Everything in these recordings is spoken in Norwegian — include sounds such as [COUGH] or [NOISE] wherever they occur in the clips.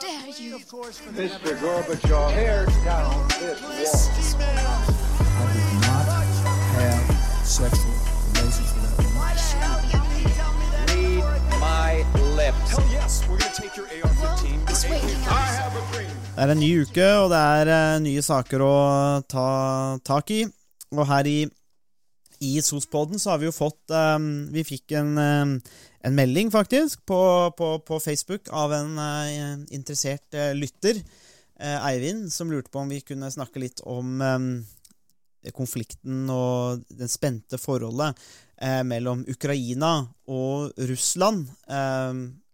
dare you? Mr. Gorbachev, tear down this wall. I did not have sexual relations with that woman. Read my lips. Hell yes, we're gonna take your AR-15. It's your waiting I have a dream. Det er en ny uke, og det er eh, nye saker å ta tak i. Og her i, i SOS-podden så har vi jo fått um, Vi fikk en, eh, en melding, faktisk, på, på, på Facebook av en uh, interessert uh, lytter, uh, Eivind, som lurte på om vi kunne snakke litt om um, konflikten og det spente forholdet mellom Ukraina og Russland.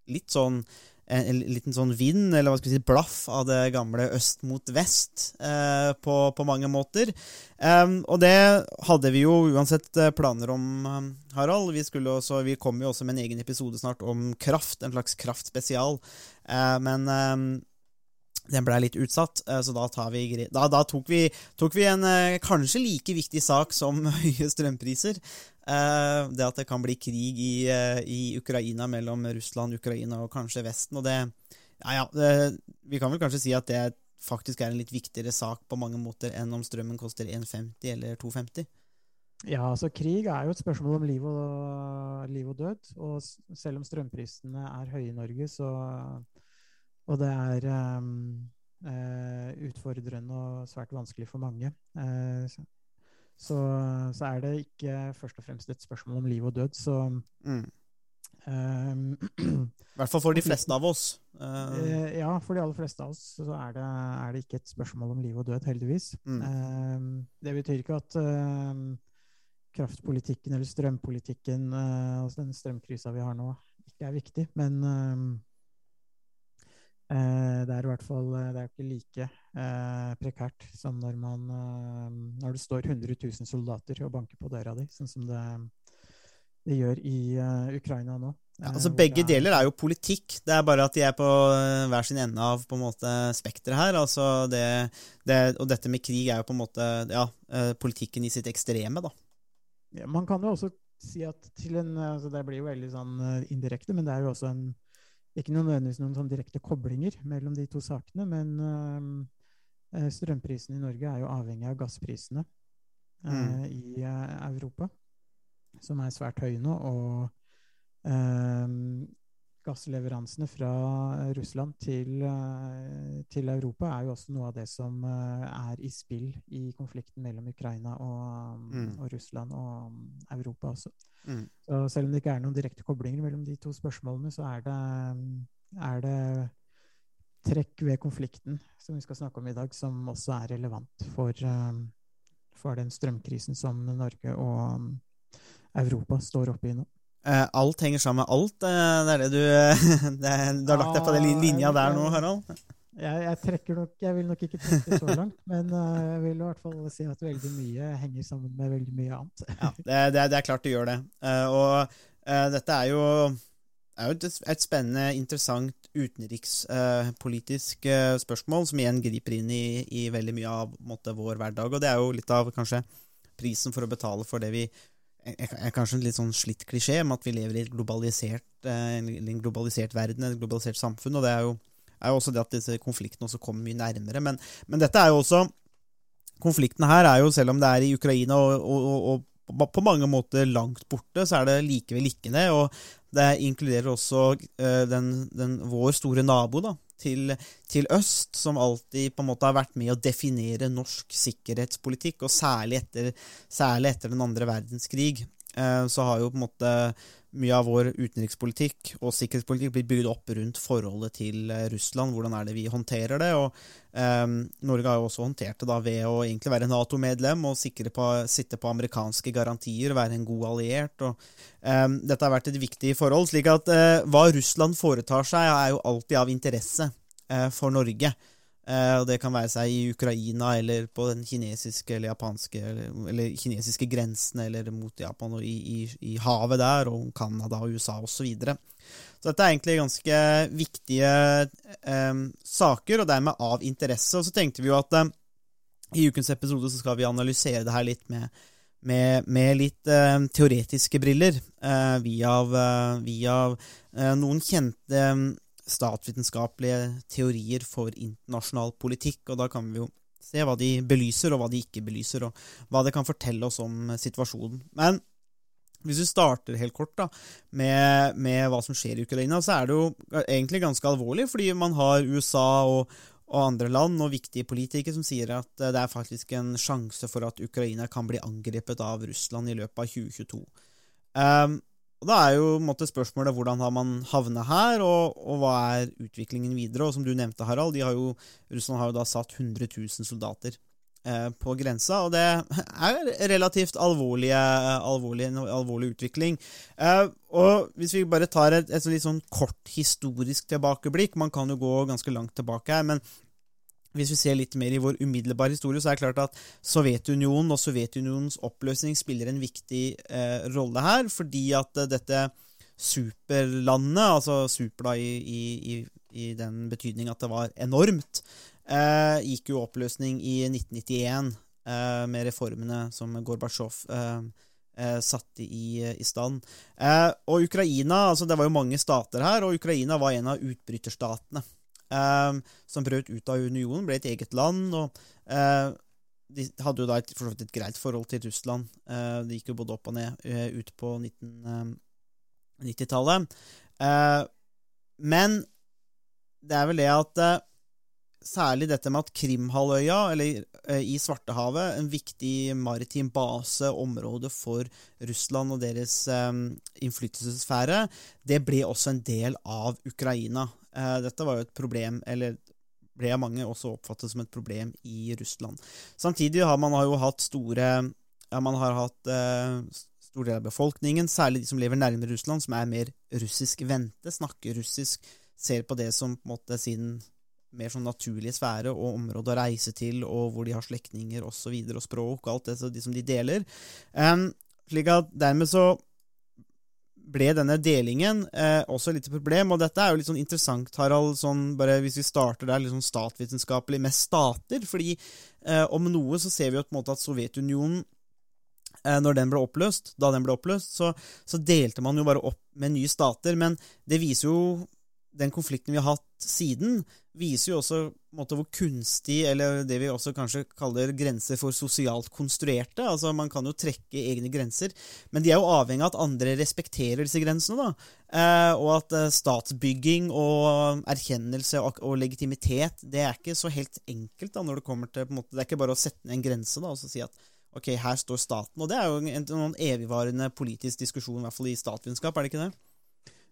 Litt sånn en, en liten sånn vind, eller hva skal vi si, blaff av det gamle øst mot vest eh, på, på mange måter. Um, og det hadde vi jo uansett eh, planer om, eh, Harald. Vi, også, vi kom jo også med en egen episode snart om kraft, en slags kraftspesial. Eh, men em, den blei litt utsatt, eh, så da, vi, da, da tok, vi, tok vi en eh, kanskje like viktig sak som [LAUGHS] høye strømpriser. Eh, Det at det kan bli krig i, i Ukraina mellom Russland, Ukraina og kanskje Vesten. Og det Ja, ja. Det, vi kan vel kanskje si at det faktisk er en litt viktigere sak på mange måter enn om strømmen koster 1,50 eller 2,50. Ja, altså krig er jo et spørsmål om liv og, liv og død. Og selv om strømprisene er høye i Norge, så Og det er ehm, eh, utfordrende og svært vanskelig for mange. Eh, så, så er det ikke først og fremst et spørsmål om liv og død. Så Mm. um, I hvert fall for de fleste av oss. Eh, eh, Ja, for de aller fleste av oss så er det, er det ikke et spørsmål om liv og død, heldigvis. Mm. Um, det betyr ikke at ehm, kraftpolitikken eller strømpolitikken, eh, altså den strømkrisa vi har nå, ikke er viktig. Men eh, det er i hvert fall eh, det er ikke like eh, prekært som når man eh, når det står 100 000 soldater og banker på døra di, sånn som det, det gjør i eh, Ukraina nå. Ja, altså Eh, Begge er- deler er jo politikk. Det er bare at de er på eh, hver sin ende av på en måte spekteret her. Altså det, det, og dette med krig er jo på en måte ja, eh, politikken i sitt ekstreme, da. Ja, man kan jo også si at til en altså Det blir jo veldig sånn eh, indirekte, men det er jo også en ikke nødvendigvis noen sånn direkte koblinger mellom de to sakene. Men eh, eh, strømprisene i Norge er jo avhengig av gassprisene eh, Mm. i Europa, som er svært høye nå. Og gassleveransene fra Russland til, eh, til Europa er jo også noe av det som eh, er i spill i konflikten mellom Ukraina og, Mm. og Russland og um, Europa også. Mm. Så selv om det ikke er noen direkte koblinger mellom de to spørsmålene, så er det, er det trekk ved konflikten som vi skal snakke om i dag, som også er relevant for, for den strømkrisen som Norge og um, Europa står oppe i nå. Eh, alt henger sammen med alt. eh, det er det du [LAUGHS] det er, Du har lagt deg på den lin- linja der nå, Harald? Jeg, jeg trekker nok, jeg vil nok ikke trekke så langt, men jeg vil i hvert fall si at veldig mye henger sammen med veldig mye annet. Ja, det, det, det er klart du gjør det. Eh, og eh, dette er jo, er jo et, spennende, interessant utenrikspolitisk eh, spørsmål, som igjen griper inn i, i veldig mye av måte, vår hverdag. Og det er jo litt av kanskje prisen for å betale for det vi er, er kanskje en litt sånn slitt klisjé om at vi lever i globalisert, eh, en globalisert verden, et globalisert samfunn. Og det er jo, er også det at disse konfliktene også kommer mye nærmere. Men, men dette er jo også Konflikten her er jo, selv om det er i Ukraina og, og, og på mange måter langt borte, så er det likevel ikke det. Og det inkluderer også eh, den, den, vår store nabo da, til, til øst, som alltid på en måte har vært med å definere norsk sikkerhetspolitikk, og særlig etter, særlig etter den andre verdenskrig. eh, Så har jo på en måte mye av vår utenrikspolitikk og sikkerhetspolitikk blir bygd opp rundt forholdet til eh, Russland. Hvordan er det vi håndterer det? og eh, Norge har jo også håndtert det da ved å egentlig være Nato-medlem og på, sitte på amerikanske garantier, være en god alliert. og eh, Dette har vært et viktig forhold. slik at eh, hva Russland foretar seg, er jo alltid av interesse eh, for Norge. Eh, og Det kan være seg i Ukraina eller på den kinesiske eller japanske eller, eller kinesiske grensene eller mot Japan og i, i, i havet der, og Canada og USA osv. Så, videre. så dette er egentlig ganske viktige eh, saker, og dermed av interesse. Og så tenkte vi jo at eh, i ukens episode så skal vi analysere det her litt med, med, med litt eh, teoretiske briller, eh, via, via eh, noen kjente statsvitenskapelige teorier for internasjonal politikk, og da kan vi jo se hva de belyser, og hva de ikke belyser, og hva det kan fortelle oss om situasjonen. Men hvis vi starter helt kort da, med, med, hva som skjer i Ukraina, så er det jo egentlig ganske alvorlig, fordi man har USA og, og andre land og viktige politikere som sier at det er faktisk en sjanse for at Ukraina kan bli angrepet av Russland i løpet av 2022. Um, og Da er jo måte, spørsmålet hvordan har man havnet her, og, og, hva er utviklingen videre? Og Som du nevnte, Harald, har jo, Russland har jo da satt 100 000 soldater eh, på grensa, og det er relativt alvorlig, alvorlig, alvorlig utvikling. Eh, og Hvis vi bare tar et, et litt sånn kort historisk tilbakeblikk Man kan jo gå ganske langt tilbake her, men hvis vi ser litt mer i vår umiddelbare historie, så er det klart at Sovjetunionen og Sovjetunionens oppløsning spiller en viktig eh, rolle her, fordi at eh, dette superlandet, altså super da i, i, i, den betydning at det var enormt, eh, gikk jo oppløsning i 1991 eh, med reformene som Gorbatsjov eh, eh, satte i, i stand. og Ukraina, altså det var jo mange stater her, og Ukraina var en av utbryterstatene um, som brøt ut av unionen, ble et eget land. og eh, De hadde jo da et, for et greit forhold til Russland. Eh, det gikk jo både opp og ned uh, ut på 1990-tallet. men det er vel det at særlig dette med at Krimhalvøya, eller i Svartehavet, en viktig maritim base, område for Russland og deres um, innflytelsessfære, det ble også en del av Ukraina. Uh, dette var jo et problem, eller ble av mange også oppfattet som et problem i Russland. Samtidig har man jo hatt store ja, Man har hatt eh, stor del av befolkningen, særlig de som lever nærmere Russland, som er mer russisk vente, snakker russisk, ser på det som på en måte sin mer sånn naturlige sfære og område å reise til, og hvor de har slektninger osv., og, og språk og alt det de som de deler. Um, slik at dermed så ble denne delingen eh, også litt et problem. Og dette er jo litt sånn interessant, Harald, sånn bare hvis vi starter der litt sånn statvitenskapelig med stater. fordi eh, om noe så ser vi jo på en måte at Sovjetunionen eh, når den ble oppløst, da den ble oppløst, så, så, delte man jo bare opp med nye stater. Men det viser jo den konflikten vi har hatt siden, viser jo også måte, hvor kunstig, eller det vi også kanskje kaller grenser for sosialt konstruerte. altså Man kan jo trekke egne grenser, men de er jo avhengig av at andre respekterer disse grensene. eh, Og at eh, statsbygging og erkjennelse og, og, legitimitet det er ikke så helt enkelt da, når det kommer til på en måte, Det er ikke bare å sette ned en grense da, og si at ok, her står staten. Og det er jo en, en, en evigvarende politisk diskusjon, i hvert fall i statsvitenskap, er det ikke det?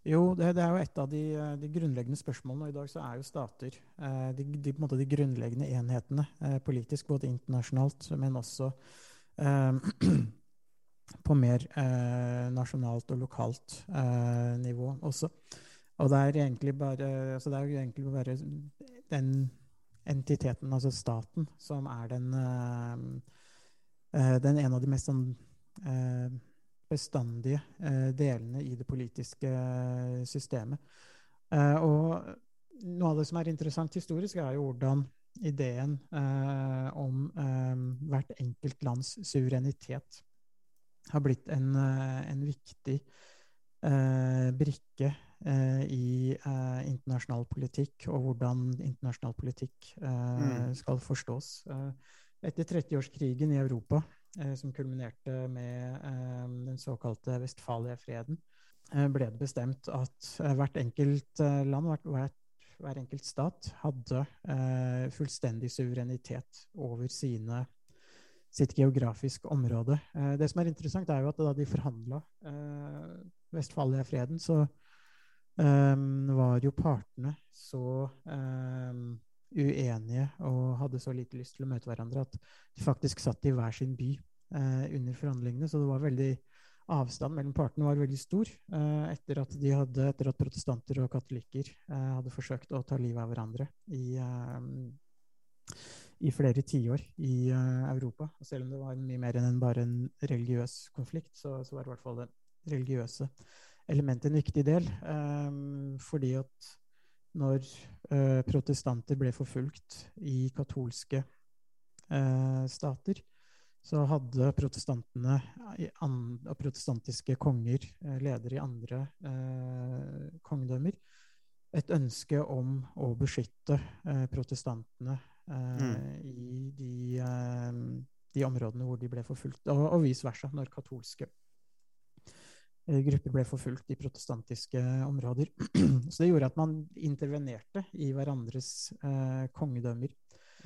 Jo, det, det, er jo et av de, de, grunnleggende spørsmålene. Og i dag så er jo stater eh, de, de, de, grunnleggende enhetene eh, politisk, både internasjonalt, men også eh, [CLEARS THROAT] på mer eh, nasjonalt og lokalt eh, nivå også. Og det er egentlig bare, altså det er jo egentlig bare den entiteten, altså staten, som er den, eh, den en av de mest sånn bestandige eh, delene i det politiske eh, systemet. Eh, og noe av det som er interessant historisk, er jo hvordan ideen om hvert enkelt lands suverenitet har blitt en, en viktig brikke i internasjonal politikk, og hvordan internasjonal politikk mm. skal forstås. etter 30-årskrigen i Europa som kulminerte med eh, den såkalte Vestfalia-freden, eh, ble det bestemt at hvert enkelt land, hvert, hver enkelt stat, hadde fullstendig suverenitet over sine sitt geografiske område. det som er interessant, er jo at da de forhandla eh, Vestfalia-freden, så var jo partene så uenige og hadde så lite lyst til å møte hverandre at de faktisk satt i hver sin by eh, under forhandlingene. Så det var veldig avstand mellom partene var veldig stor eh, etter, at de hadde, etter at protestanter og katolikker eh, hadde forsøkt å ta livet av hverandre i, eh, i flere tiår i eh, Europa. Og selv om det var mye mer enn bare en religiøs konflikt, så, så var i hvert fall det religiøse elementet en viktig del. Eh, fordi at når eh, protestanter ble forfulgt i katolske stater, så hadde protestantene og protestantiske konger, eh, ledere i andre eh, kongedømmer, et ønske om å beskytte eh, protestantene eh, Mm. i de, eh, de områdene hvor de ble forfulgt, og, og vice versa, når katolske eh, grupper ble forfulgt i protestantiske områder. [CLEARS THROAT] Så det gjorde at man intervenerte i hverandres eh, kongedømmer.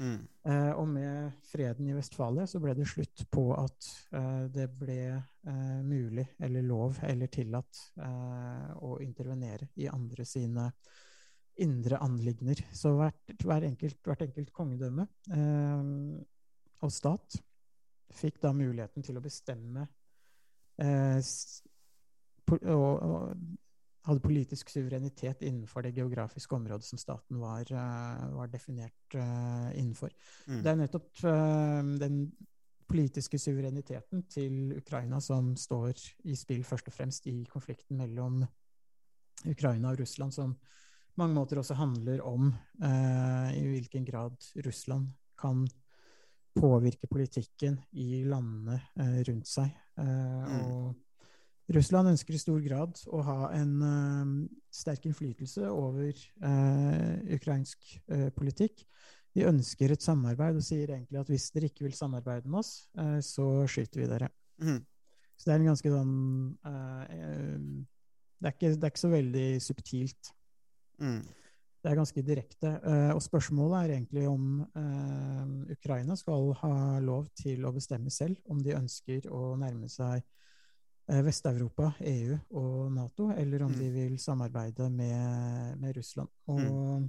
Mm. Eh, og med freden i Vestfalia så ble det slutt på at eh, det ble eh, mulig eller lov eller tillatt eh, å intervenere i andre sine indre anliggender. Så hvert, hver enkelt, hvert enkelt kongedømme eh, og stat fikk da muligheten til å bestemme eh, og, og hadde politisk suverenitet innenfor det geografiske området som staten var, eh, var definert eh, innenfor. Mm. Det er nettopp eh, den politiske suvereniteten til Ukraina som står i spill først og fremst i konflikten mellom Ukraina og Russland, som på mange måter også handler om eh, i hvilken grad Russland kan påvirke politikken i landene eh, rundt seg. Eh, og Russland ønsker i stor grad å ha en uh, sterk innflytelse over uh, ukrainsk uh, politikk. De ønsker et samarbeid og sier egentlig at hvis dere ikke vil samarbeide med oss, så skyter vi dere. Mm. Så det er en ganske sånn det, er ikke, det er ikke så veldig subtilt. Mm. Det er ganske direkte. og spørsmålet er egentlig om Ukraina skal ha lov til å bestemme selv om de ønsker å nærme seg Vest-Europa, EU og Nato, eller om Mm. de vil samarbeide med, med Russland. Og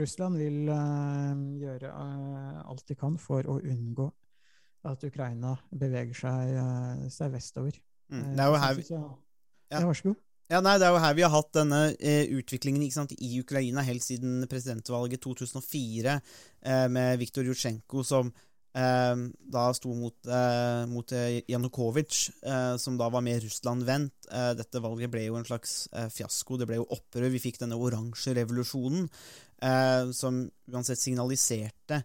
Russland vil uh, gjøre uh, alt de kan for å unngå at Ukraina beveger seg, uh, seg vestover. Mm. Eh, Det er jo her vi Ja. Ja, vær så god. Ja, nei, Det er jo her vi har hatt denne eh, utviklingen sant, i Ukraina helt siden presidentvalget 2004, eh, med Viktor Jutsjenko som eh, da sto mot, eh, mot eh, Janukovitsj, eh, som da var mer Russland-vendt. Dette valget ble jo en slags fiasko. Det ble jo opprør. Vi fikk denne oransje revolusjonen, som uansett signaliserte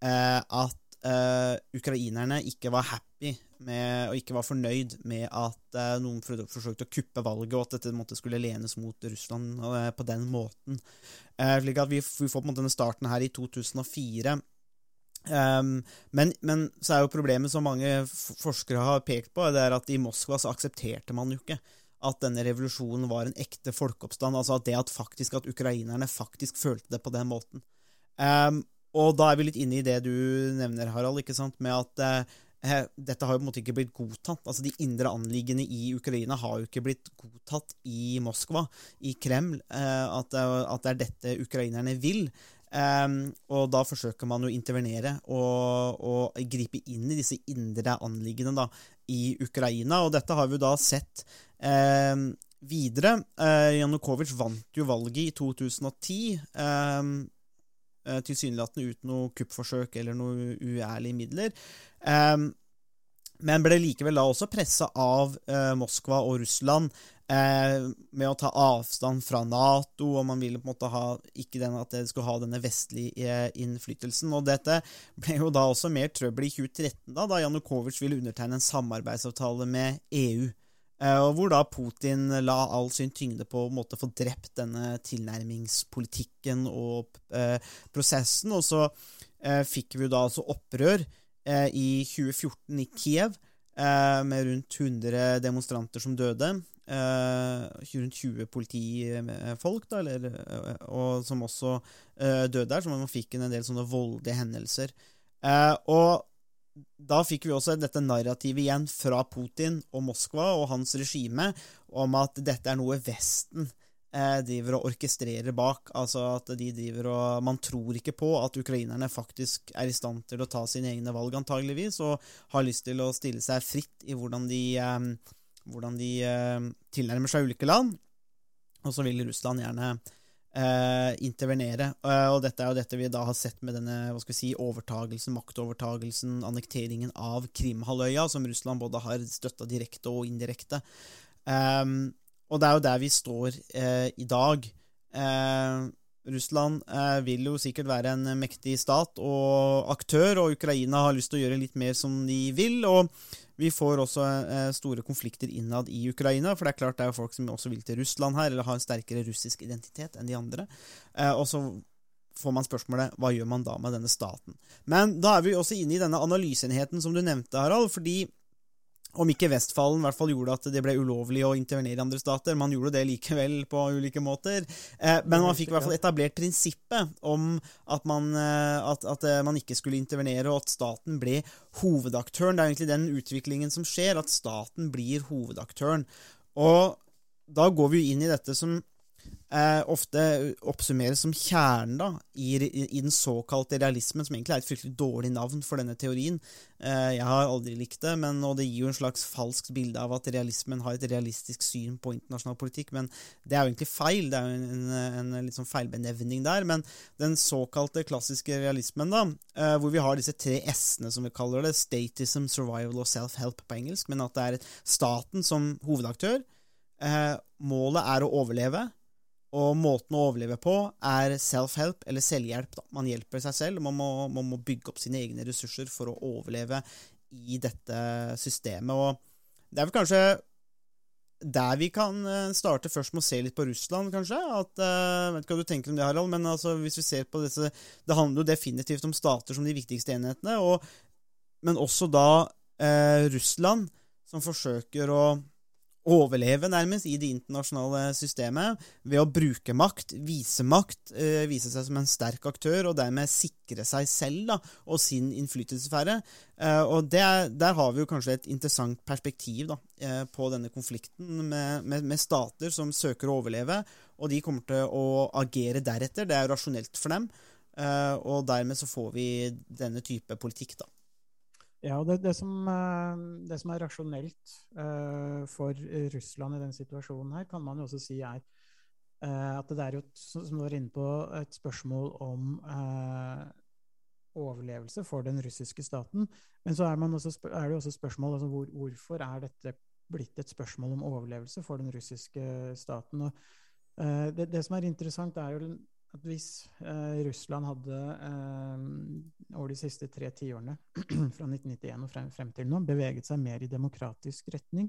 at eh, ukrainerne ikke var happy med, og ikke var fornøyd med at eh, noen forsøkte å kuppe valget, og at dette måtte skulle lenes mot Russland eh, på den måten. Slik at vi, vi får på en måte denne starten her i 2004. Um, men, men så er jo problemet som mange forskere har pekt på, det er at i Moskva så aksepterte man jo ikke at denne revolusjonen var en ekte folkeoppstand. Altså at det at faktisk at ukrainerne faktisk følte det på den måten. Um, og da er vi litt inne i det du nevner, Harald, ikke sant, med at uh, dette har jo på en måte ikke blitt godtatt. Altså De indre anliggende i Ukraina har jo ikke blitt godtatt i Moskva, i Kreml. Eh, det- at det er dette ukrainerne vil. Um, og da forsøker man å intervenere og, og gripe inn i disse indre anliggende i Ukraina. Og dette har vi da sett um, videre. Uh, Janukovitsj vant jo valget i 2010. Um, eh, Tilsynelatende uten noe kuppforsøk eller noe uærlige midler. Um, men ble likevel da også pressa av eh, Moskva og Russland eh, med å ta avstand fra Nato, og man ville på en måte ha ikke den, at det skulle ha denne vestlige eh, innflytelsen. Og dette ble jo da også mer trøbbel i 2013, da, da Janukovitsj ville undertegne en samarbeidsavtale med EU. Eh, og hvor da Putin la all sin tyngde på å måtte få drept denne tilnærmingspolitikken og eh, prosessen. Og så eh, fikk vi jo da altså opprør i 2014 i Kiev, eh, med rundt 100 demonstranter som døde. Eh, rundt 20 politifolk, da, eller, eh, og som også eh, døde der, så man fikk en del sånne voldelige hendelser. Eh, og da fikk vi også dette narrativet igjen fra Putin og Moskva og hans regime om at dette er noe Vesten eh, driver og orkestrerer bak. Altså at de driver og Man tror ikke på at ukrainerne faktisk er i stand til å ta sine egne valg, antageligvis, og har lyst til å stille seg fritt i hvordan de, eh, hvordan de eh, tilnærmer seg ulike land. Og så vil Russland gjerne eh, intervenere. Eh, og dette er jo dette vi da har sett med denne hva skal vi si, overtagelsen, maktovertagelsen, annekteringen av Krimhalvøya, som Russland både har støtta direkte og indirekte. Um, og det er jo der vi står eh, i dag. Eh, Russland eh, vil jo sikkert være en mektig stat og aktør, og Ukraina har lyst til å gjøre litt mer som de vil. og Vi får også eh, store konflikter innad i Ukraina, for det er klart det er jo folk som også vil til Russland her, eller har en sterkere russisk identitet enn de andre. Eh, og så får man spørsmålet hva gjør man da med denne staten? Men da er vi også inne i denne analyseenheten som du nevnte, Harald. fordi om ikke Vestfallen hvert fall gjorde at det ble ulovlig å intervenere i andre stater. Man gjorde det likevel på ulike måter. Eh, men man fikk i hvert fall etablert prinsippet om at man, eh, at, at eh, man, ikke skulle intervenere, og at staten ble hovedaktøren. Det er egentlig den utviklingen som skjer, at staten blir hovedaktøren. Og da går vi jo inn i dette som eh, ofte oppsummeres som kjernen da, i, i, den såkalte realismen, som egentlig er et fryktelig dårlig navn for denne teorien. Eh, jeg har aldri likt det, men, og det gir jo en slags falskt bilde av at realismen har et realistisk syn på internasjonal politikk, men det er jo egentlig feil. Det er jo en, en, en litt sånn feilbenevning der. Men den såkalte klassiske realismen, da, eh, hvor vi har disse tre s-ene, som vi kaller det, statism, survival og self-help på engelsk, men at det er staten som hovedaktør. Eh, målet er å overleve. Og måten å overleve på er self-help, eller selvhjelp. Da. Man hjelper seg selv. Man må, man må, bygge opp sine egne ressurser for å overleve i dette systemet. Og det er vel kanskje der vi kan eh, starte først med å se litt på Russland, kanskje. At, uh, vet ikke hva du tenker om det, Harald, men altså, hvis vi ser på disse Det handler jo definitivt om stater som de viktigste enhetene, og, men også da uh, Russland, som forsøker å overleve, nærmest, i det internasjonale systemet ved å bruke makt, vise makt, eh, vise seg som en sterk aktør, og dermed sikre seg selv da, og sin innflytelsessfære. Eh, og det, Der har vi jo kanskje et interessant perspektiv da, eh, på denne konflikten med, med, med, stater som søker å overleve, og de kommer til å agere deretter. Det er rasjonelt for dem, og dermed så får vi denne type politikk. da. Ja, det, det, som, eh, det, som, er rasjonelt uh, for Russland i den situasjonen her, kan man jo også si er uh, at det er jo, som du var inne på, et spørsmål om overlevelse for den russiske staten. Men så er, også, er det også spørsmål altså hvor, hvorfor er dette blitt et spørsmål om overlevelse for den russiske staten. Og, det, det, som er interessant, er jo at hvis eh, Russland hadde eh, over de siste tre tiårene, [CLEARS THROAT] fra 1991 og frem, frem, til nå, beveget seg mer i demokratisk retning,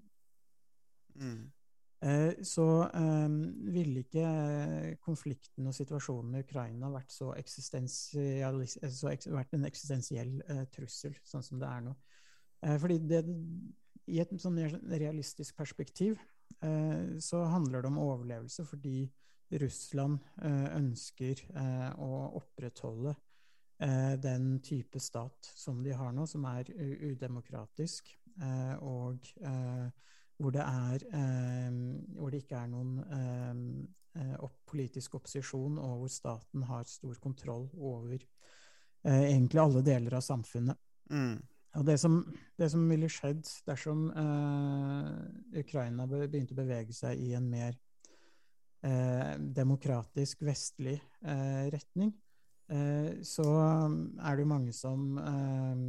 mm. eh, så eh, ville ikke konflikten og situasjonen med Ukraina vært, så eh, så eks vært en eksistensiell eh, trussel, sånn som det er nå. fordi det, i et sånn realistisk perspektiv så handler det om overlevelse fordi Russland eh, ønsker eh, å opprettholde eh, den type stat som de har nå, som er udemokratisk, og hvor det, er, hvor det ikke er noen politisk opposisjon, og hvor staten har stor kontroll over egentlig alle deler av samfunnet. Mm. Og det som, det som, ville skjedd dersom Ukraina begynte å bevege seg i en mer eh, demokratisk, vestlig eh, retning, eh, så er det jo mange som eh,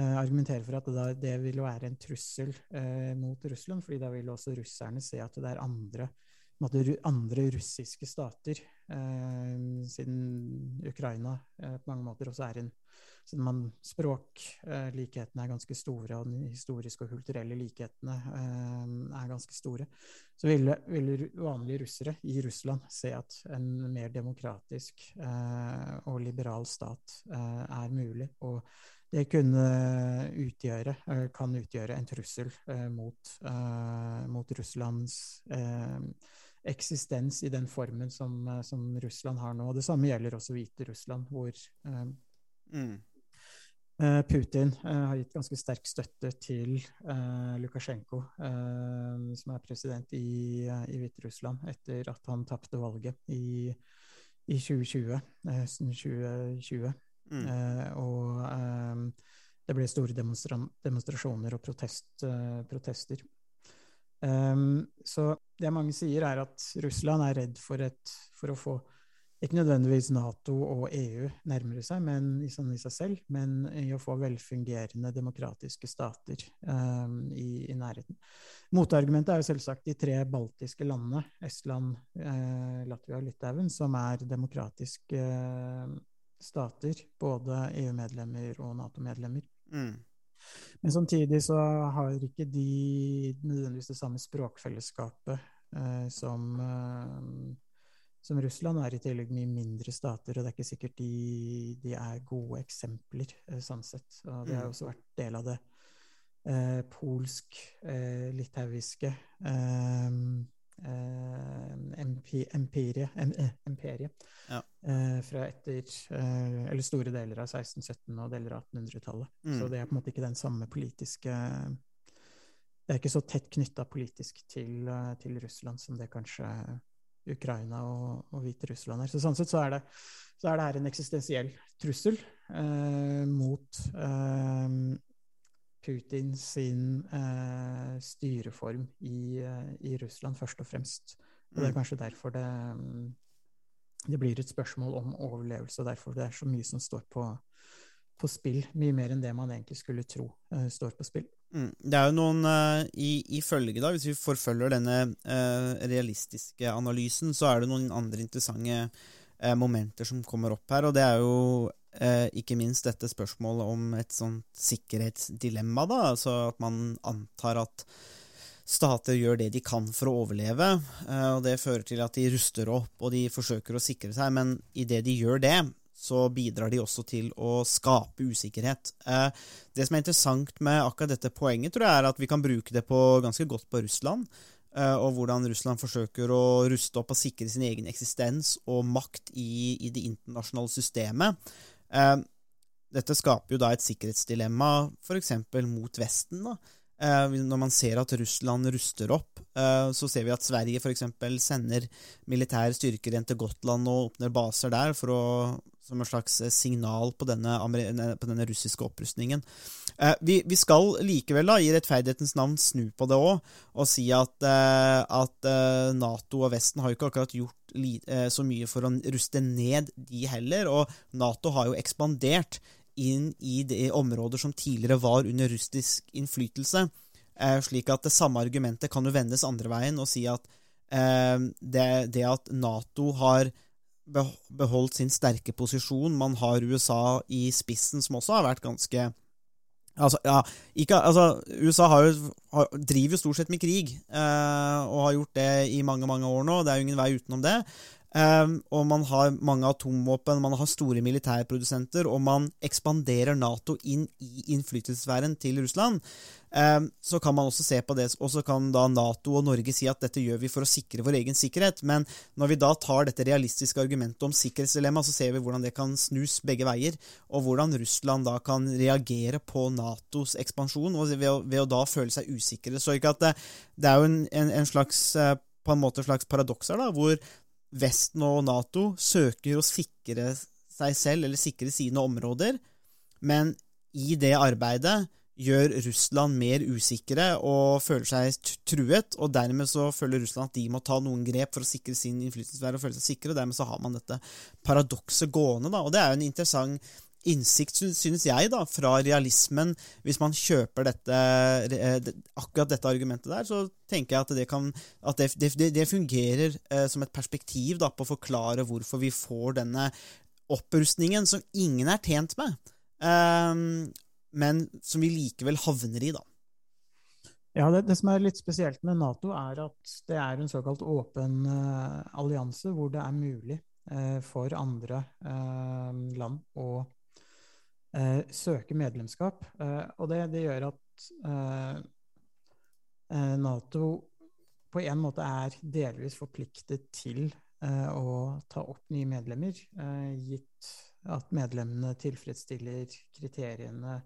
eh, argumenterer for at det, da, det vil være en trussel mot Russland, fordi da vil også russerne se at det er andre måte, andre russiske stater, siden Ukraina på mange måter også er en Siden man språklikhetene eh, er ganske store, og de historiske og kulturelle likhetene eh, er ganske store, så ville, ville, vanlige russere i Russland se at en mer demokratisk eh, og liberal stat er mulig. og det kunne utgjøre, kan utgjøre en trussel mot, mot Russlands eksistens i den formen som, som, Russland har nå. Det samme gjelder også Hviterussland, hvor mm. Eh, Putin eh, har gitt ganske sterk støtte til eh, Lukasjenko, som er president i, i Hviterussland, etter at han tapte valget i, i 2020. 2020. Mm. og det ble store demonstra demonstrasjoner og protest, protester. Så det mange sier, er at Russland er redd for, et, for å få ikke nødvendigvis Nato og EU nærmere seg men, i, sånn i seg selv, men i å få velfungerende demokratiske stater um, i, i, nærheten. Motargumentet er jo selvsagt de tre baltiske landene, Estland, eh, Latvia og Litauen, som er demokratiske eh, stater, både EU-medlemmer og Nato-medlemmer. Mm. Men samtidig så har ikke de nødvendigvis det samme språkfellesskapet eh, som, eh, som Russland er i tillegg mye mindre stater, og det er ikke sikkert de, de er gode eksempler eh, sånn sett. Og det har Mm. også vært del av det eh, polsk, eh, litauiske eh, empi, empirie, em, eh, imperiet Ja. eh, fra etter Eller store deler av 1617 og deler av 1800-tallet. Mm. Så det er på en måte ikke den samme politiske Det er ikke så tett knytta politisk til, til Russland som det kanskje Ukraina og, og Hviterussland her. Så sånn sett så er det, så er det her en eksistensiell trussel eh, mot eh, Putin sin eh, styreform i, eh, i Russland, først og fremst. Og det er Mm. kanskje derfor det, mm, det blir et spørsmål om overlevelse, og derfor det er så mye som står på, på spill. Mye mer enn det man egentlig skulle tro eh, står på spill. Mm. Det er jo noen uh, i, følge, da, hvis vi forfølger denne uh, realistiske analysen, så er det noen andre interessante uh, momenter som kommer opp her. Og det er jo ikke minst dette spørsmålet om et sånt sikkerhetsdilemma. da, Altså at man antar at stater gjør det de kan for å overleve. og det fører til at de ruster opp og de forsøker å sikre seg, men idet de gjør det, så bidrar de også til å skape usikkerhet. Eh, det som er interessant med akkurat dette poenget, tror jeg er at vi kan bruke det på ganske godt på Russland. eh, Og hvordan Russland forsøker å ruste opp og sikre sin egen eksistens og makt i, i det internasjonale systemet. Eh, Dette skaper jo da et sikkerhetsdilemma f.eks. mot Vesten. da. Eh, Når man ser at Russland ruster opp, eh, så ser vi at Sverige f.eks. sender militære styrker igjen til Gotland og åpner baser der for å, som en slags signal på denne, på denne russiske opprustningen. Eh, vi, vi skal likevel, da, i rettferdighetens navn, snu på det òg, og si at, eh, at eh, Nato og Vesten har jo ikke akkurat gjort eh, så mye for å ruste ned de heller, og Nato har jo ekspandert inn i de områder som tidligere var under russisk innflytelse. Eh, slik at det samme argumentet kan jo vendes andre veien og si at eh, det, det at Nato har beholdt sin sterke posisjon, man har USA i spissen, som også har vært ganske Altså, ja, ikke, altså, USA jo, har, driver jo stort sett med krig, eh, og har gjort det i mange mange år nå. Det er jo ingen vei utenom det. Eh, og man har mange atomvåpen, man har store militærprodusenter, og man ekspanderer Nato inn i innflytelsessfæren til Russland. Eh, så kan man også se på det, og så kan da Nato og Norge si at dette gjør vi for å sikre vår egen sikkerhet. Men når vi da tar dette realistiske argumentet om sikkerhetsdilemma, så ser vi hvordan det kan snus begge veier, og hvordan Russland da kan reagere på Natos ekspansjon ved å, ved å da føle seg usikre. Så det, det er jo en, en, en slags eh, på en måte slags paradokser, da, hvor Vesten og Nato søker å sikre seg selv, eller sikre sine områder, men i det arbeidet gjør Russland mer usikre og føler seg truet, og dermed så føler Russland at de må ta noen grep for å sikre sin innflytelsesvære og føle seg sikre, og dermed så har man dette paradokset gående, da, og det er jo en interessant innsikt, synes jeg, da, fra realismen. Hvis man kjøper dette, eh, akkurat dette argumentet der, så tenker jeg at det, kan, at det, det, det fungerer eh, som et perspektiv da, på å forklare hvorfor vi får denne opprustningen som ingen er tjent med, ehm, men som vi likevel havner i, da. Ja, det, det som er litt spesielt med Nato, er at det er en såkalt åpen uh, allianse, hvor det er mulig uh, for andre uh, land å eh, søke medlemskap. Eh, og det, det gjør at eh, eh, Nato på en måte er delvis forpliktet til eh, å ta opp nye medlemmer, gitt at medlemmene tilfredsstiller kriteriene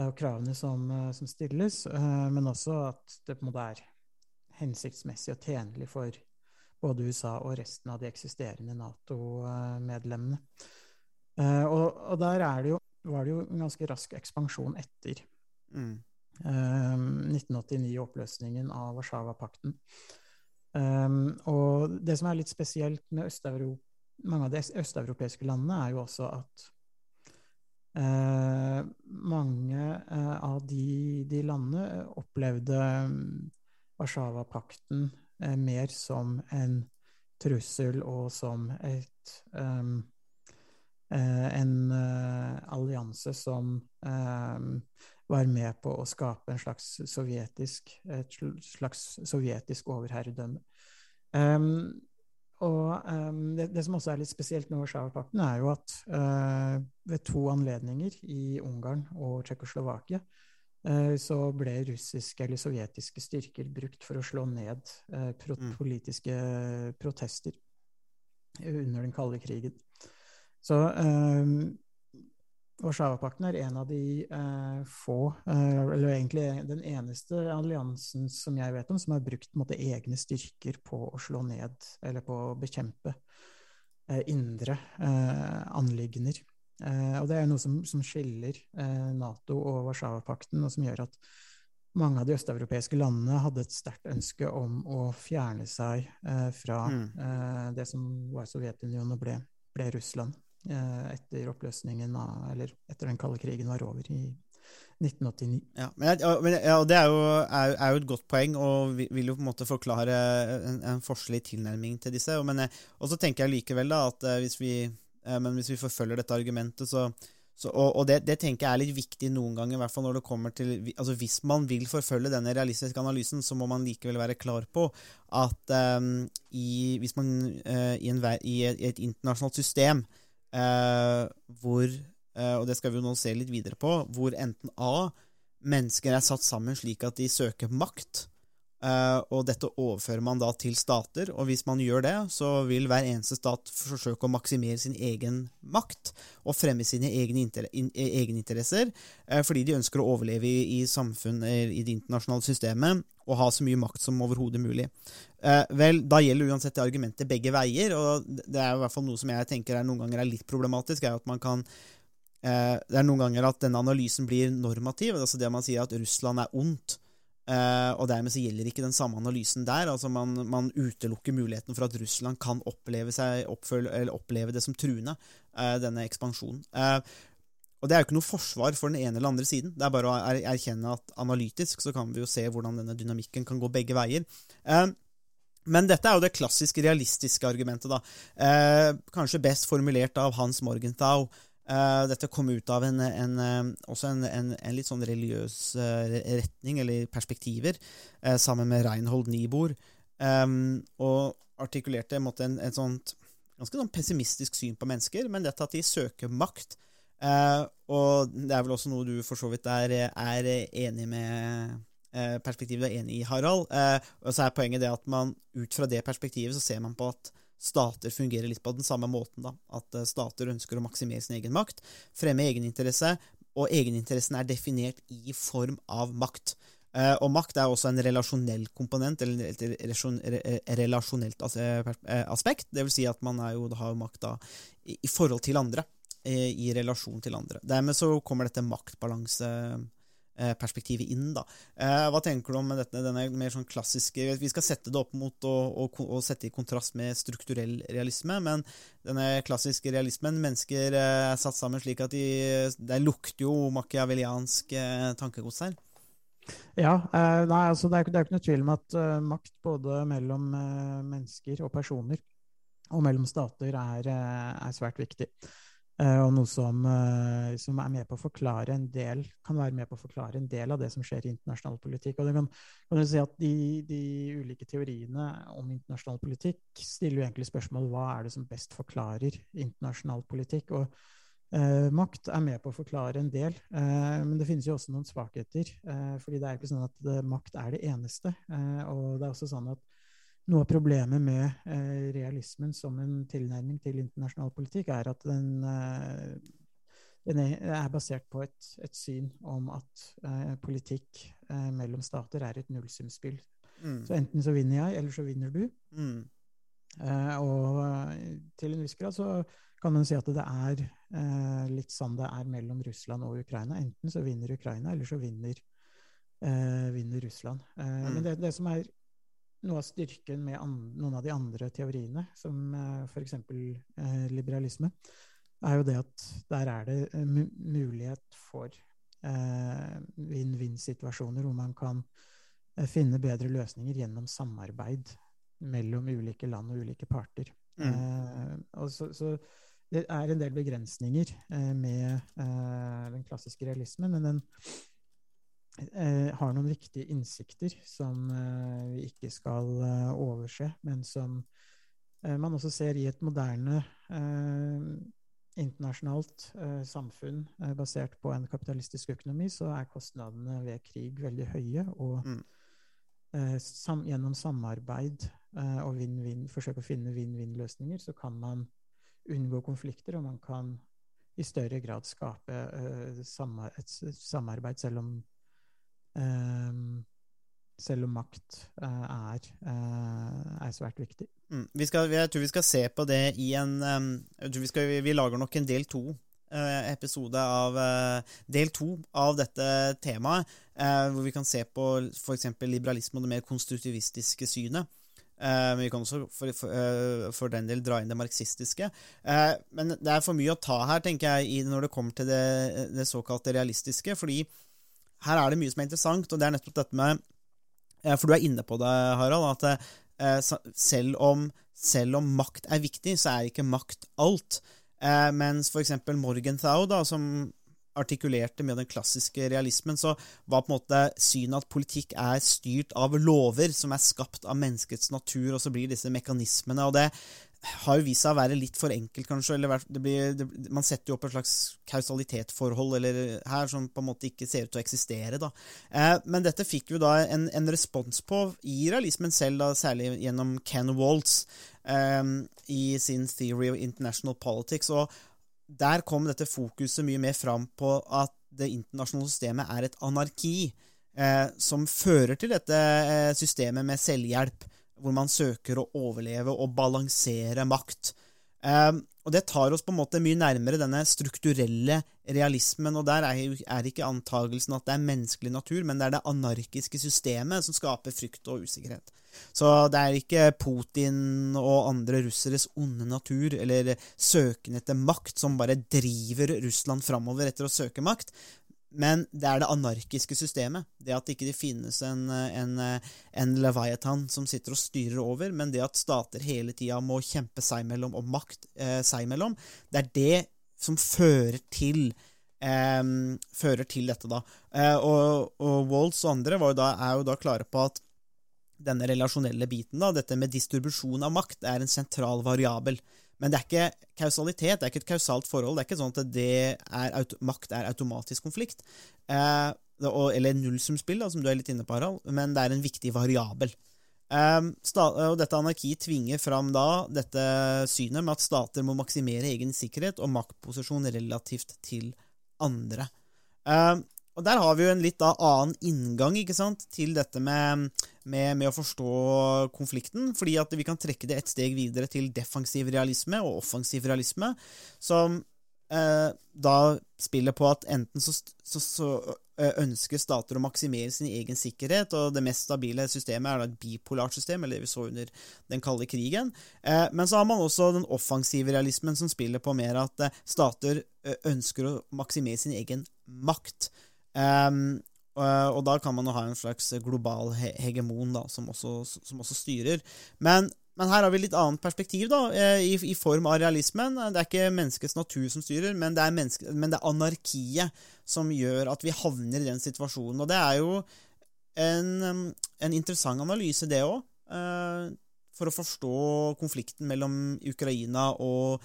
og kravene som, som stilles, men også at det på en måte er hensiktsmessig og tjenlig for både USA og resten av de eksisterende Nato-medlemmene. Og, og der er det jo, var det jo en ganske rask ekspansjon etter Mm. Um, 1989-oppløsningen av Warszawapakten. Um, og det som er litt spesielt med mange av de østeuropeiske landene, er jo også at uh, mange uh, av de, de landene opplevde um, Warszawapakten eh, mer som en trussel og som et um, en eh, allianse som um, var med på å skape en slags sovjetisk, et slags sovjetisk overherredømme. Um, og um, det, det, som også er litt spesielt med Warszawapakten, er jo at uh, ved to anledninger i Ungarn og Tsjekkoslovakia uh, så ble russiske eller sovjetiske styrker brukt for å slå ned uh, pro mm. politiske protester under den kalde krigen. Så eh, Warszawapakten er en av de eh, få, eh, eller egentlig den eneste alliansen som jeg vet om, som har brukt måte, egne styrker på å slå ned eller på å bekjempe eh, indre eh, anliggender. Eh, og det er noe som, som skiller eh, Nato og Warszawapakten, og som gjør at mange av de østeuropeiske landene hadde et sterkt ønske om å fjerne seg fra mm. det som var Sovjetunionen og ble, ble Russland. Eh, etter oppløsningen av, eller etter den kalde krigen var over i 1989. Ja, men, ja, og Det er jo, er, er jo, et godt poeng, og vil jo på en måte forklare en, en forskjellig tilnærming til disse. Men, og så tenker jeg likevel da at eh, hvis vi, eh, hvis vi forfølger dette argumentet, så, så og, og det, det, tenker jeg er litt viktig noen ganger, i hvert fall når det kommer til altså Hvis man vil forfølge denne realistiske analysen, så må man likevel være klar på at um, i, hvis man uh, i, en, i, et, i et internasjonalt system eh, hvor eh, Og det skal vi nå se litt videre på. Hvor enten A. Mennesker er satt sammen slik at de søker makt. Uh, og dette overfører man da til stater, og hvis man gjør det, så vil hver eneste stat forsøke å maksimere sin egen makt og fremme sine egne, inter in egeninteresser, fordi de ønsker å overleve i, i samfunn, i det internasjonale systemet, og ha så mye makt som overhodet mulig. Eh, vel, da gjelder uansett det argumentet begge veier, og det er i hvert fall noe som jeg tenker er noen ganger er litt problematisk, er at man kan det er noen ganger at denne analysen blir normativ, altså det man sier at Russland er ondt, Uh, og dermed så gjelder ikke den samme analysen der. altså Man, man utelukker muligheten for at Russland kan oppleve, seg, oppfølge, oppleve det som truende, uh, denne ekspansjonen. Og Det er jo ikke noe forsvar for den ene eller andre siden. Det er bare å er, erkjenne at analytisk så kan vi jo se hvordan denne dynamikken kan gå begge veier. men dette er jo det klassiske realistiske argumentet. da. kanskje best formulert av Hans Morgenthau. Uh, dette kom ut av en, en, også en, en, litt sånn religiøs uh, retning, eller perspektiver, sammen med Reinhold Niebuhr, um, og artikulerte en, et sånt ganske sånn pessimistisk syn på mennesker, men dette at de søker makt. Og det er vel også noe du for så vidt er, er enig med perspektivet du er enig i, Harald. og så er poenget det at man ut fra det perspektivet så ser man på at stater fungerer litt på den samme måten. da, At eh, stater ønsker å maksimere sin egen makt, fremme egeninteresse, og egeninteressen er definert i form av makt. Uh, og makt er også en relasjonell komponent, eller et relasjonelt aspekt. Det vil si at man jo, har makt i, forhold til andre, i, i relasjon til andre. Dermed så kommer dette maktbalanse Eh, perspektivet inn. da. Eh, hva tenker du om dette, denne mer sånn klassiske Vi skal sette det opp mot å sette i kontrast med strukturell realisme, men denne klassiske realismen Mennesker eh, er satt sammen slik at de Det lukter jo machiavelliansk tankegods her. Ja. nei, altså det er, det er ikke noe tvil om at makt både mellom mennesker og personer og mellom stater er, er svært viktig. Eh, og noe som, eh, som, er med på å forklare en del, kan være med på å forklare en del av det som skjer i internasjonal politikk. Og det kan, kan du si at de, de, ulike teoriene om internasjonal politikk stiller jo egentlig spørsmål hva er det som best forklarer internasjonal politikk. Og eh, makt er med på å forklare en del, eh, men det finnes jo også noen svakheter. Eh, fordi det er ikke sånn at det, makt er det eneste. Eh, og det er også sånn at noe av problemet med eh, realismen som en tilnærming til internasjonal politikk, er at den, eh, den er basert på et, et syn om at eh, politikk eh, mellom stater er et nullsumspill. Mm. Så enten så vinner jeg, eller så vinner du. Mm. Eh, og eh, til en viss grad så kan man si at det er litt sånn det er mellom Russland og Ukraina. Enten så vinner Ukraina, eller så vinner, vinner Russland. Mm. Men det, det som er noe av styrken med noen av de andre teoriene, som uh, eh, f.eks. Uh, eh, liberalisme, er jo det at der er det uh, mulighet for vinn-vinn-situasjoner hvor man kan finne bedre løsninger gjennom samarbeid mellom ulike land og ulike parter. Mm. og så, så, det er en del begrensninger med den klassiske realismen, men den eh, har noen viktige innsikter som eh, vi ikke skal eh, overse, men som eh, man også ser i et moderne eh, internasjonalt eh, samfunn basert på en kapitalistisk økonomi, så er kostnadene ved krig veldig høye. Og Mm. sam, gjennom samarbeid og vin -vin, forsøke å finne vinn-vinn-løsninger, så kan man unngå konflikter, og man kan i større grad skape et samarbeid, selv om selv om makt eh, er, eh, er svært viktig. Mm. Vi skal, jeg tror vi skal se på det i en vi, skal, vi, lager nok en del to episode av del to av dette temaet, hvor vi kan se på f.eks. liberalisme og det mer konstruktivistiske synet. men vi kan også for, for, for, den del dra inn det marxistiske. men det er for mye å ta her, tenker jeg, når det kommer til det, det såkalte realistiske. fordi her er det mye som er interessant, og det er nettopp dette med eh, For du er inne på det, Harald, at eh, selv om, selv om makt er viktig, så er ikke makt alt. Eh, mens f.eks. Morgenthau, da, som artikulerte med den klassiske realismen, så var på en måte synet at politikk er styrt av lover som er skapt av menneskets natur, og så blir disse mekanismene. og det har jo vist seg å være litt for enkelt, kanskje. eller det blir, det, Man setter jo opp et slags kausalitetsforhold eller her som på en måte ikke ser ut til å eksistere. da. Eh, men dette fikk jo da en, en, respons på i realismen selv, da, særlig gjennom Ken Waltz eh, i sin Theory of International Politics. og Der kom dette fokuset mye mer fram på at det internasjonale systemet er et anarki. Eh, som fører til dette eh, systemet med selvhjelp hvor man søker å overleve og balansere makt. Um, og Det tar oss på en måte mye nærmere denne strukturelle realismen. og Der er, er ikke antagelsen at det er menneskelig natur, men det er det anarkiske systemet som skaper frykt og usikkerhet. Så det er ikke Putin og andre russeres onde natur eller søken etter makt som bare driver Russland framover etter å søke makt, men det er det anarkiske systemet. Det at det ikke finnes en, en, en Leviathan som sitter og styrer over, men det at stater hele tida må kjempe seg mellom, og makt eh, seg mellom, det er det som fører til eh, fører til dette, da. Eh, og, og Waltz og andre da, er jo da klare på at denne relasjonelle biten, da, dette med distribusjon av makt, er en sentral variabel. Men det er ikke kausalitet, det er ikke et kausalt forhold. Det er ikke sånn at er, makt er automatisk konflikt. Eh, eller nullsumspill, som du er litt inne på, Harald. Men det er en viktig variabel. Eh, og dette anarkiet tvinger fram da dette synet med at stater må maksimere egen sikkerhet og maktposisjon relativt til andre. Og Der har vi jo en litt da annen inngang ikke sant, til dette med, med, med, å forstå konflikten. fordi at vi kan trekke det et steg videre til defensiv realisme og offensiv realisme, som eh, da spiller på at enten så, så, så, ønsker stater å maksimere sin egen sikkerhet, og det mest stabile systemet er da et bipolart system, eller det vi så under den kalde krigen. Eh, men så har man også den offensive realismen, som spiller på mer at eh, stater ønsker å maksimere sin egen makt. Um, og, da kan man jo ha en slags global hegemon da, som også, som også styrer. Men, men, her har vi litt annet perspektiv, da, eh, i, i, form av realismen. Det er ikke menneskets natur som styrer, men det, er men det er anarkiet som gjør at vi havner i den situasjonen. Og det er jo en, en interessant analyse, det òg, eh, for å forstå konflikten mellom Ukraina og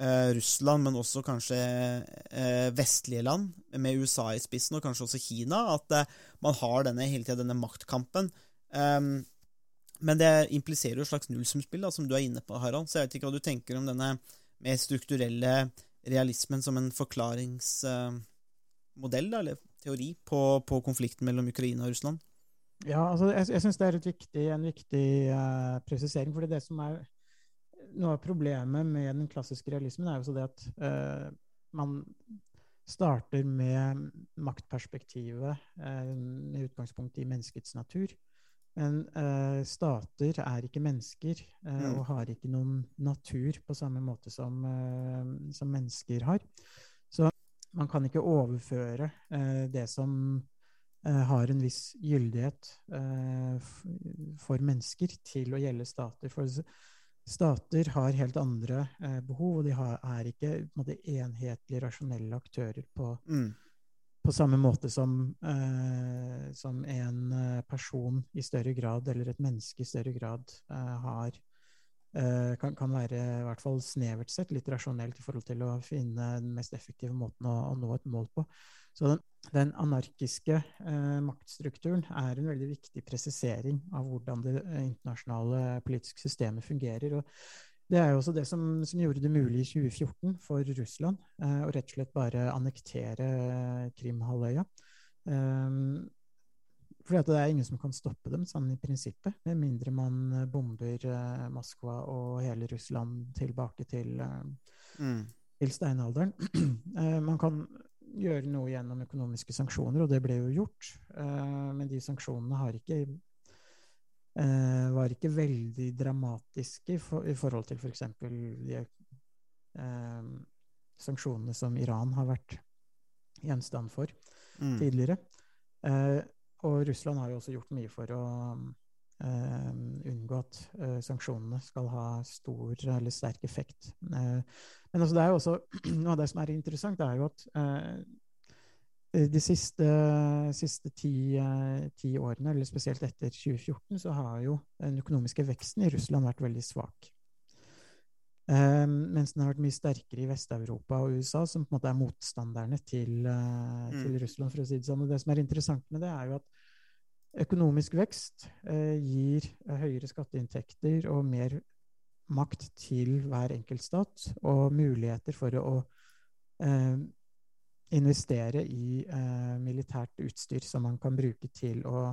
Russland, men også kanskje eh, vestlige land, med USA i spissen, og kanskje også Kina, at eh, man har denne, hele tida denne maktkampen. Um, men det impliserer jo et slags nullsumspill, som du er inne på, Harald. Så jeg vet ikke hva du tenker om denne mer strukturelle realismen som en forklaringsmodell, eller teori, på, på, konflikten mellom Ukraina og Russland? Ja, altså jeg, jeg syns det er viktig, en viktig uh, presisering. fordi det som er noe av problemet med den klassiske realismen er jo så det at uh, man starter med maktperspektivet uh, med utgangspunkt i menneskets natur. Men uh, stater er ikke mennesker mm. og har ikke noen natur på samme måte som, som mennesker har. Så man kan ikke overføre det som har en viss gyldighet for mennesker, til å gjelde stater. For Stater har helt andre eh, behov, og de har, er ikke måte, enhetlige, rasjonelle aktører på, mm. på samme måte som, eh, som en eh, person i større grad, eller et menneske i større grad, eh, har eh, kan, kan, være, i hvert fall snevert sett, litt rasjonelt i forhold til å finne den mest effektive måten å, å nå et mål på. Så den, den anarkiske eh, maktstrukturen er en veldig viktig presisering av hvordan det internasjonale politiske systemet fungerer. og det er jo også det som, som, gjorde det mulig i 2014 for Russland eh, å rett og slett bare annektere Krimhalvøya. Eh, fordi at det er ingen som kan stoppe dem, sånn i prinsippet. Med mindre man bomber eh, Moskva og hele Russland tilbake til, eh, mm. til steinalderen. [CLEARS THROAT] eh, man kan gjøre noe gjennom økonomiske sanksjoner, og det ble jo gjort. Eh, men de sanksjonene har ikke eh, var ikke veldig dramatiske i forhold til f.eks. For de eh, sanksjonene som Iran har vært gjenstand for mm. tidligere. Eh, og Russland har jo også gjort mye for å unngå at eh, sanksjonene skal ha stor eller sterk effekt. men altså det er jo også, [CLEARS THROAT] noe av det som er interessant, er jo at Eh, de siste, siste ti, eh, ti, årene, eller spesielt etter 2014, så har jo den økonomiske veksten i Russland vært veldig svak. Um, mens den har vært mye sterkere i Vest-Europa og USA, som på en måte er motstanderne til, uh, mm. til, Russland. for å si Det sånn. Og det som er interessant med det, er jo at økonomisk vekst uh, gir uh, høyere skatteinntekter og mer makt til hver enkeltstat, og muligheter for å investere i eh, militært utstyr som man kan bruke til å,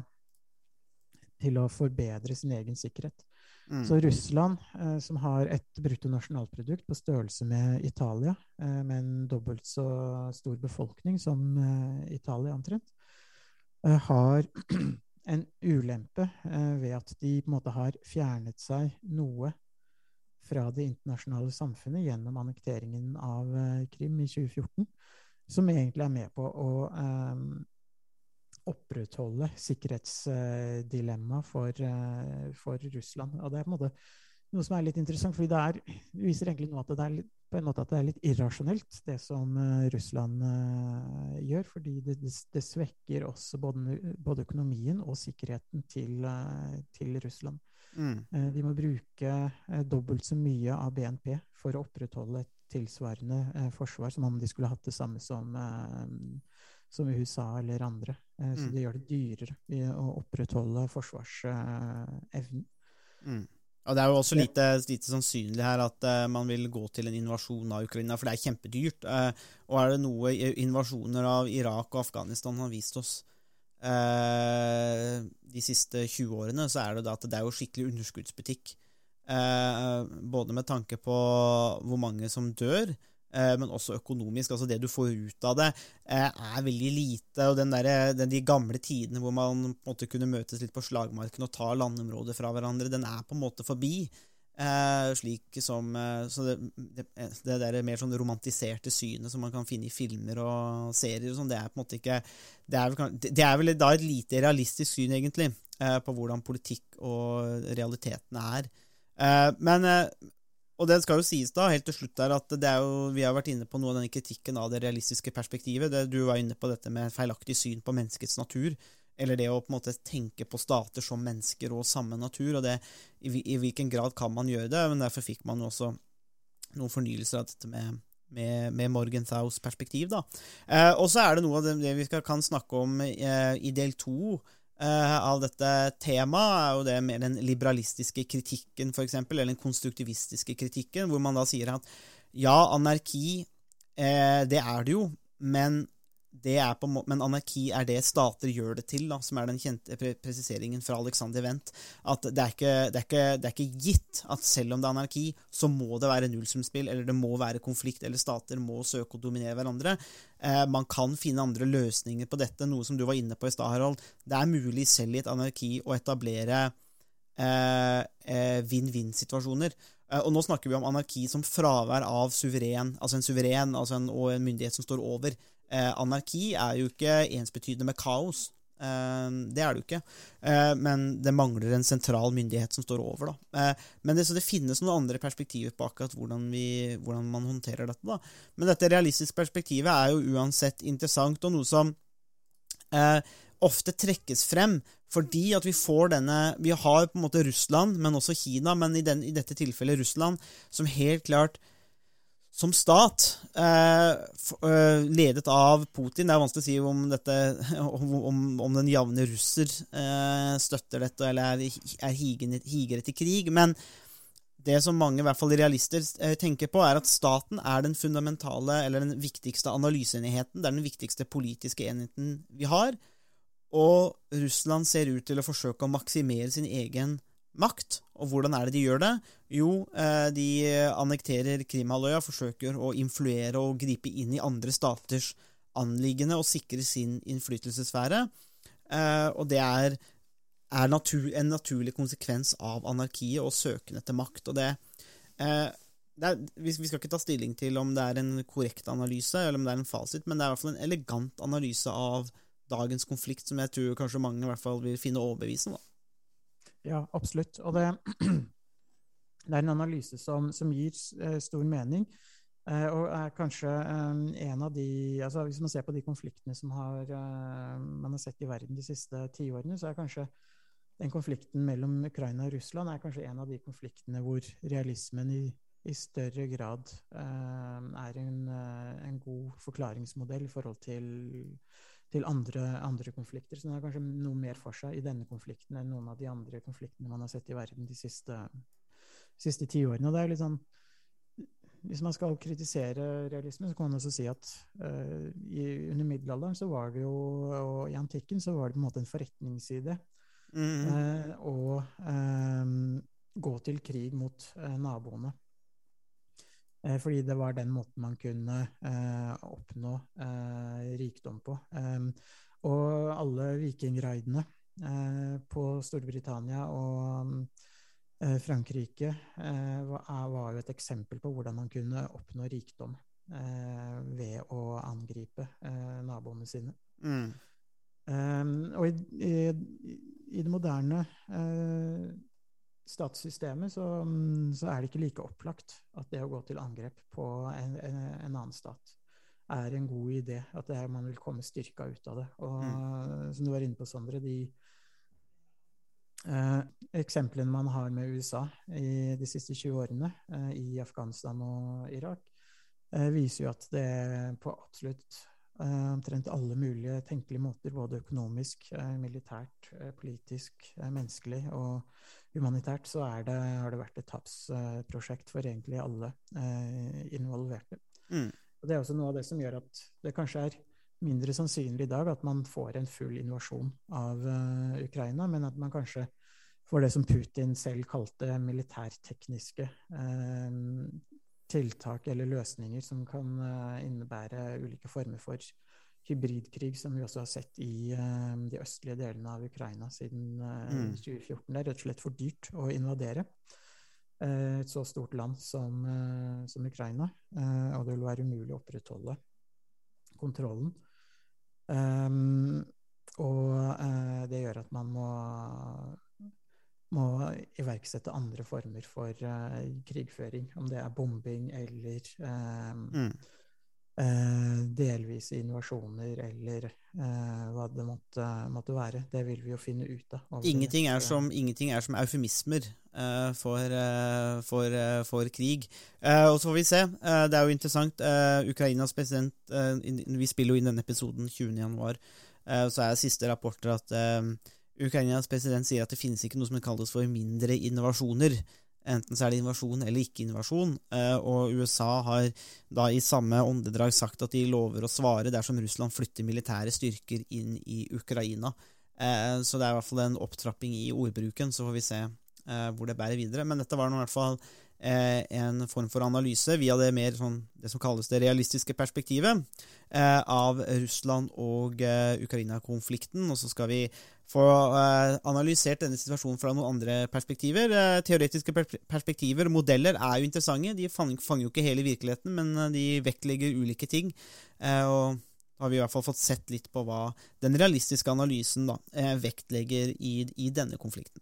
til å forbedre sin egen sikkerhet. Mm. Så Russland, eh, som har et bruttonasjonalprodukt på størrelse med Italia, eh, med en dobbelt så stor befolkning som eh, Italia omtrent, eh, har [CLEARS THROAT] en ulempe eh, ved at de på en måte har fjernet seg noe fra det internasjonale samfunnet gjennom annekteringen av Krim i 2014 som egentlig er med på å eh, opprettholde sikkerhetsdilemmaet for, uh, for, Russland. Og det er på en måte noe som er litt interessant, for det, det viser egentlig noe at det er litt, på en måte at det er litt irrasjonelt, det som uh, Russland uh, gjør. Fordi det, det, det, svekker også både, både, økonomien og sikkerheten til, til Russland. Mm. de må bruke dobbelt så mye av BNP for å opprettholde et tilsvarende eh, forsvar, som om de skulle hatt det samme som, eh, som USA eller andre. Eh, så mm. det gjør det dyrere å opprettholde forsvarsevnen. Mm. Og Det er jo også lite, lite sannsynlig her at uh, man vil gå til en invasjon av Ukraina, for det er kjempedyrt. Uh, og er det noe invasjoner av Irak og Afghanistan har vist oss uh, de siste 20 årene, så er det da at det er jo skikkelig underskuddsbutikk. Både med tanke på hvor mange som dør, men også økonomisk. altså Det du får ut av det, eh, er veldig lite. og den der, den, De gamle tidene hvor man på en måte kunne møtes litt på slagmarken og ta landområder fra hverandre, den er på en måte forbi. Eh, slik som så det, det, det, der mer sånn romantiserte synet som man kan finne i filmer og serier, og sånn, det er på en måte ikke Det er vel, det er vel da et lite realistisk syn, egentlig, eh, på hvordan politikk og realiteten er. Men Og det skal jo sies da, helt til slutt der, at jo, vi har vært inne på noe av denne kritikken av det realistiske perspektivet. Det, du var inne på dette med feilaktig syn på menneskets natur. Eller det å på en måte tenke på stater som mennesker og samme natur. og det, i, i, hvilken grad kan man gjøre det? men Derfor fikk man jo også noen fornyelser av dette med, med, med Morgenthaus perspektiv. da. Eh, og så er det noe av det, vi skal, kan snakke om eh, i del to av dette temaet, er jo det mer den liberalistiske kritikken, f.eks., eller den konstruktivistiske kritikken, hvor man da sier at ja, anarki, uh, det er det jo, men det er på, men anarki er det stater gjør det til, da, som er den kjente presiseringen fra Alexander Wendt. At det er, ikke, det, er ikke, det er, ikke, gitt at selv om det er anarki, så må det være nullsumspill, eller det må være konflikt, eller stater må søke å dominere hverandre. Eh, man kan finne andre løsninger på dette, noe som du var inne på i stad, Harald. Det er mulig selv i et anarki å etablere eh, eh, vinn-vinn-situasjoner. Eh, og nå snakker vi om anarki som fravær av suveren, altså en suveren altså en, og en myndighet som står over. Eh, anarki er jo ikke ensbetydende med kaos. Eh, det er det jo ikke. Eh, men det mangler en sentral myndighet som står over. Da. Men det, så det finnes noen andre perspektiver på akkurat hvordan, vi, hvordan man håndterer dette. Da. Men dette realistiske perspektivet er jo uansett interessant, og noe som eh, ofte trekkes frem fordi at vi får denne Vi har på en måte Russland, men også Kina, men i, den, i dette tilfellet Russland, som helt klart som stat, eh, eh, ledet av Putin Det er vanskelig å si om, dette, om, om den jevne russer eh, støtter dette eller er, er higere til krig. Men det som mange i hvert fall realister tenker på, er at staten er den fundamentale eller den viktigste analyseenheten. Det er den viktigste politiske enheten vi har. Og Russland ser ut til å forsøke å maksimere sin egen makt. Og hvordan er det de gjør det? Jo, eh, de annekterer Krimhalvøya, forsøker å influere og gripe inn i andre staters anliggende og sikre sin innflytelsesfære. Eh, og det er, er natur, en naturlig konsekvens av anarkiet og søken etter makt. Og det, eh, det er, vi skal ikke ta stilling til om det er en korrekt analyse eller om det er en fasit, men det er i hvert fall en elegant analyse av dagens konflikt som jeg tror kanskje mange i hvert fall vil finne overbevisende. Ja, absolutt. Og det, [CLEARS THROAT] det, er en analyse som, som gir eh, stor mening. Eh, og er kanskje eh, en av de altså Hvis man ser på de konfliktene som har, man har sett i verden de siste tiårene, så er kanskje den konflikten mellom Ukraina og Russland er kanskje en av de konfliktene hvor realismen i, i større grad er en, en god forklaringsmodell i forhold til til andre, andre, konflikter. Så den har kanskje noe mer for seg i denne konflikten enn noen av de andre konfliktene man har sett i verden de siste, siste tiårene. Og det er litt sånn hvis man skal kritisere realisme, så kan man også si at uh, i, under middelalderen så var det jo, og i antikken så var det på en måte en forretningsside mm. uh, å uh, gå til krig mot naboene. Eh, fordi det var den måten man kunne eh, oppnå eh, rikdom på. og alle vikingraidene på Storbritannia og Frankrike var jo et eksempel på hvordan man kunne oppnå rikdom ved å angripe naboene sine. Mm. og i, i, i, det moderne statssystemet, så, så, er det ikke like opplagt at det å gå til angrep på en, en, en annen stat er en god idé. At er, man vil komme styrka ut av det. Og mm. som du var inne på, Sondre, de eh, eksemplene man har med USA i de siste 20 årene, eh, i Afghanistan og Irak, eh, viser jo at det på absolutt omtrent alle mulige tenkelige måter, både økonomisk, eh, militært, eh, politisk, menneskelig og humanitært så det, har det vært et tapsprosjekt for egentlig alle eh, involverte. Mm. Og Det er også noe av det som gjør at det kanskje er mindre sannsynlig i dag at man får en full invasjon av Ukraina, men at man kanskje får det som Putin selv kalte militærtekniske uh, tiltak eller løsninger som kan uh, innebære ulike former for hybridkrig som vi også har sett i uh, de østlige delene av Ukraina siden uh, mm. 2014. Det er rett og slett for dyrt å invadere et så stort land som, som Ukraina. og det vil være umulig å opprettholde kontrollen. Um, og det gjør at man må, må iverksette andre former for krigføring, om det er bombing eller mm uh, delvise innovasjoner eller uh, hva det måtte, måtte, være. Det vil vi jo finne ut av. Ingenting som, ingenting er som eufemismer for, for, for, krig. Og så får vi se. det er jo interessant. Ukrainas president Vi spiller jo inn denne episoden 20.1. så er siste rapporter at Ukrainas president sier at det finnes ikke noe som kalles for mindre innovasjoner. Enten så er det invasjon eller ikke invasjon. Eh, og USA har da i samme åndedrag sagt at de lover å svare dersom Russland flytter militære styrker inn i Ukraina. Eh, så det er i hvert fall en opptrapping i ordbruken. Så får vi se eh, hvor det bærer videre. Men dette var nå i hvert fall en form for analyse via det mer sånn, det som kalles det realistiske perspektivet av Russland og Ukraina-konflikten. Og så skal vi få eh, analysert denne situasjonen fra noen andre perspektiver. Uh, teoretiske perspektiver og modeller er jo interessante. De fanger, jo ikke hele virkeligheten, men uh, de vektlegger ulike ting. og da har vi i hvert fall fått sett litt på hva den realistiske analysen da, eh, vektlegger i, i denne konflikten.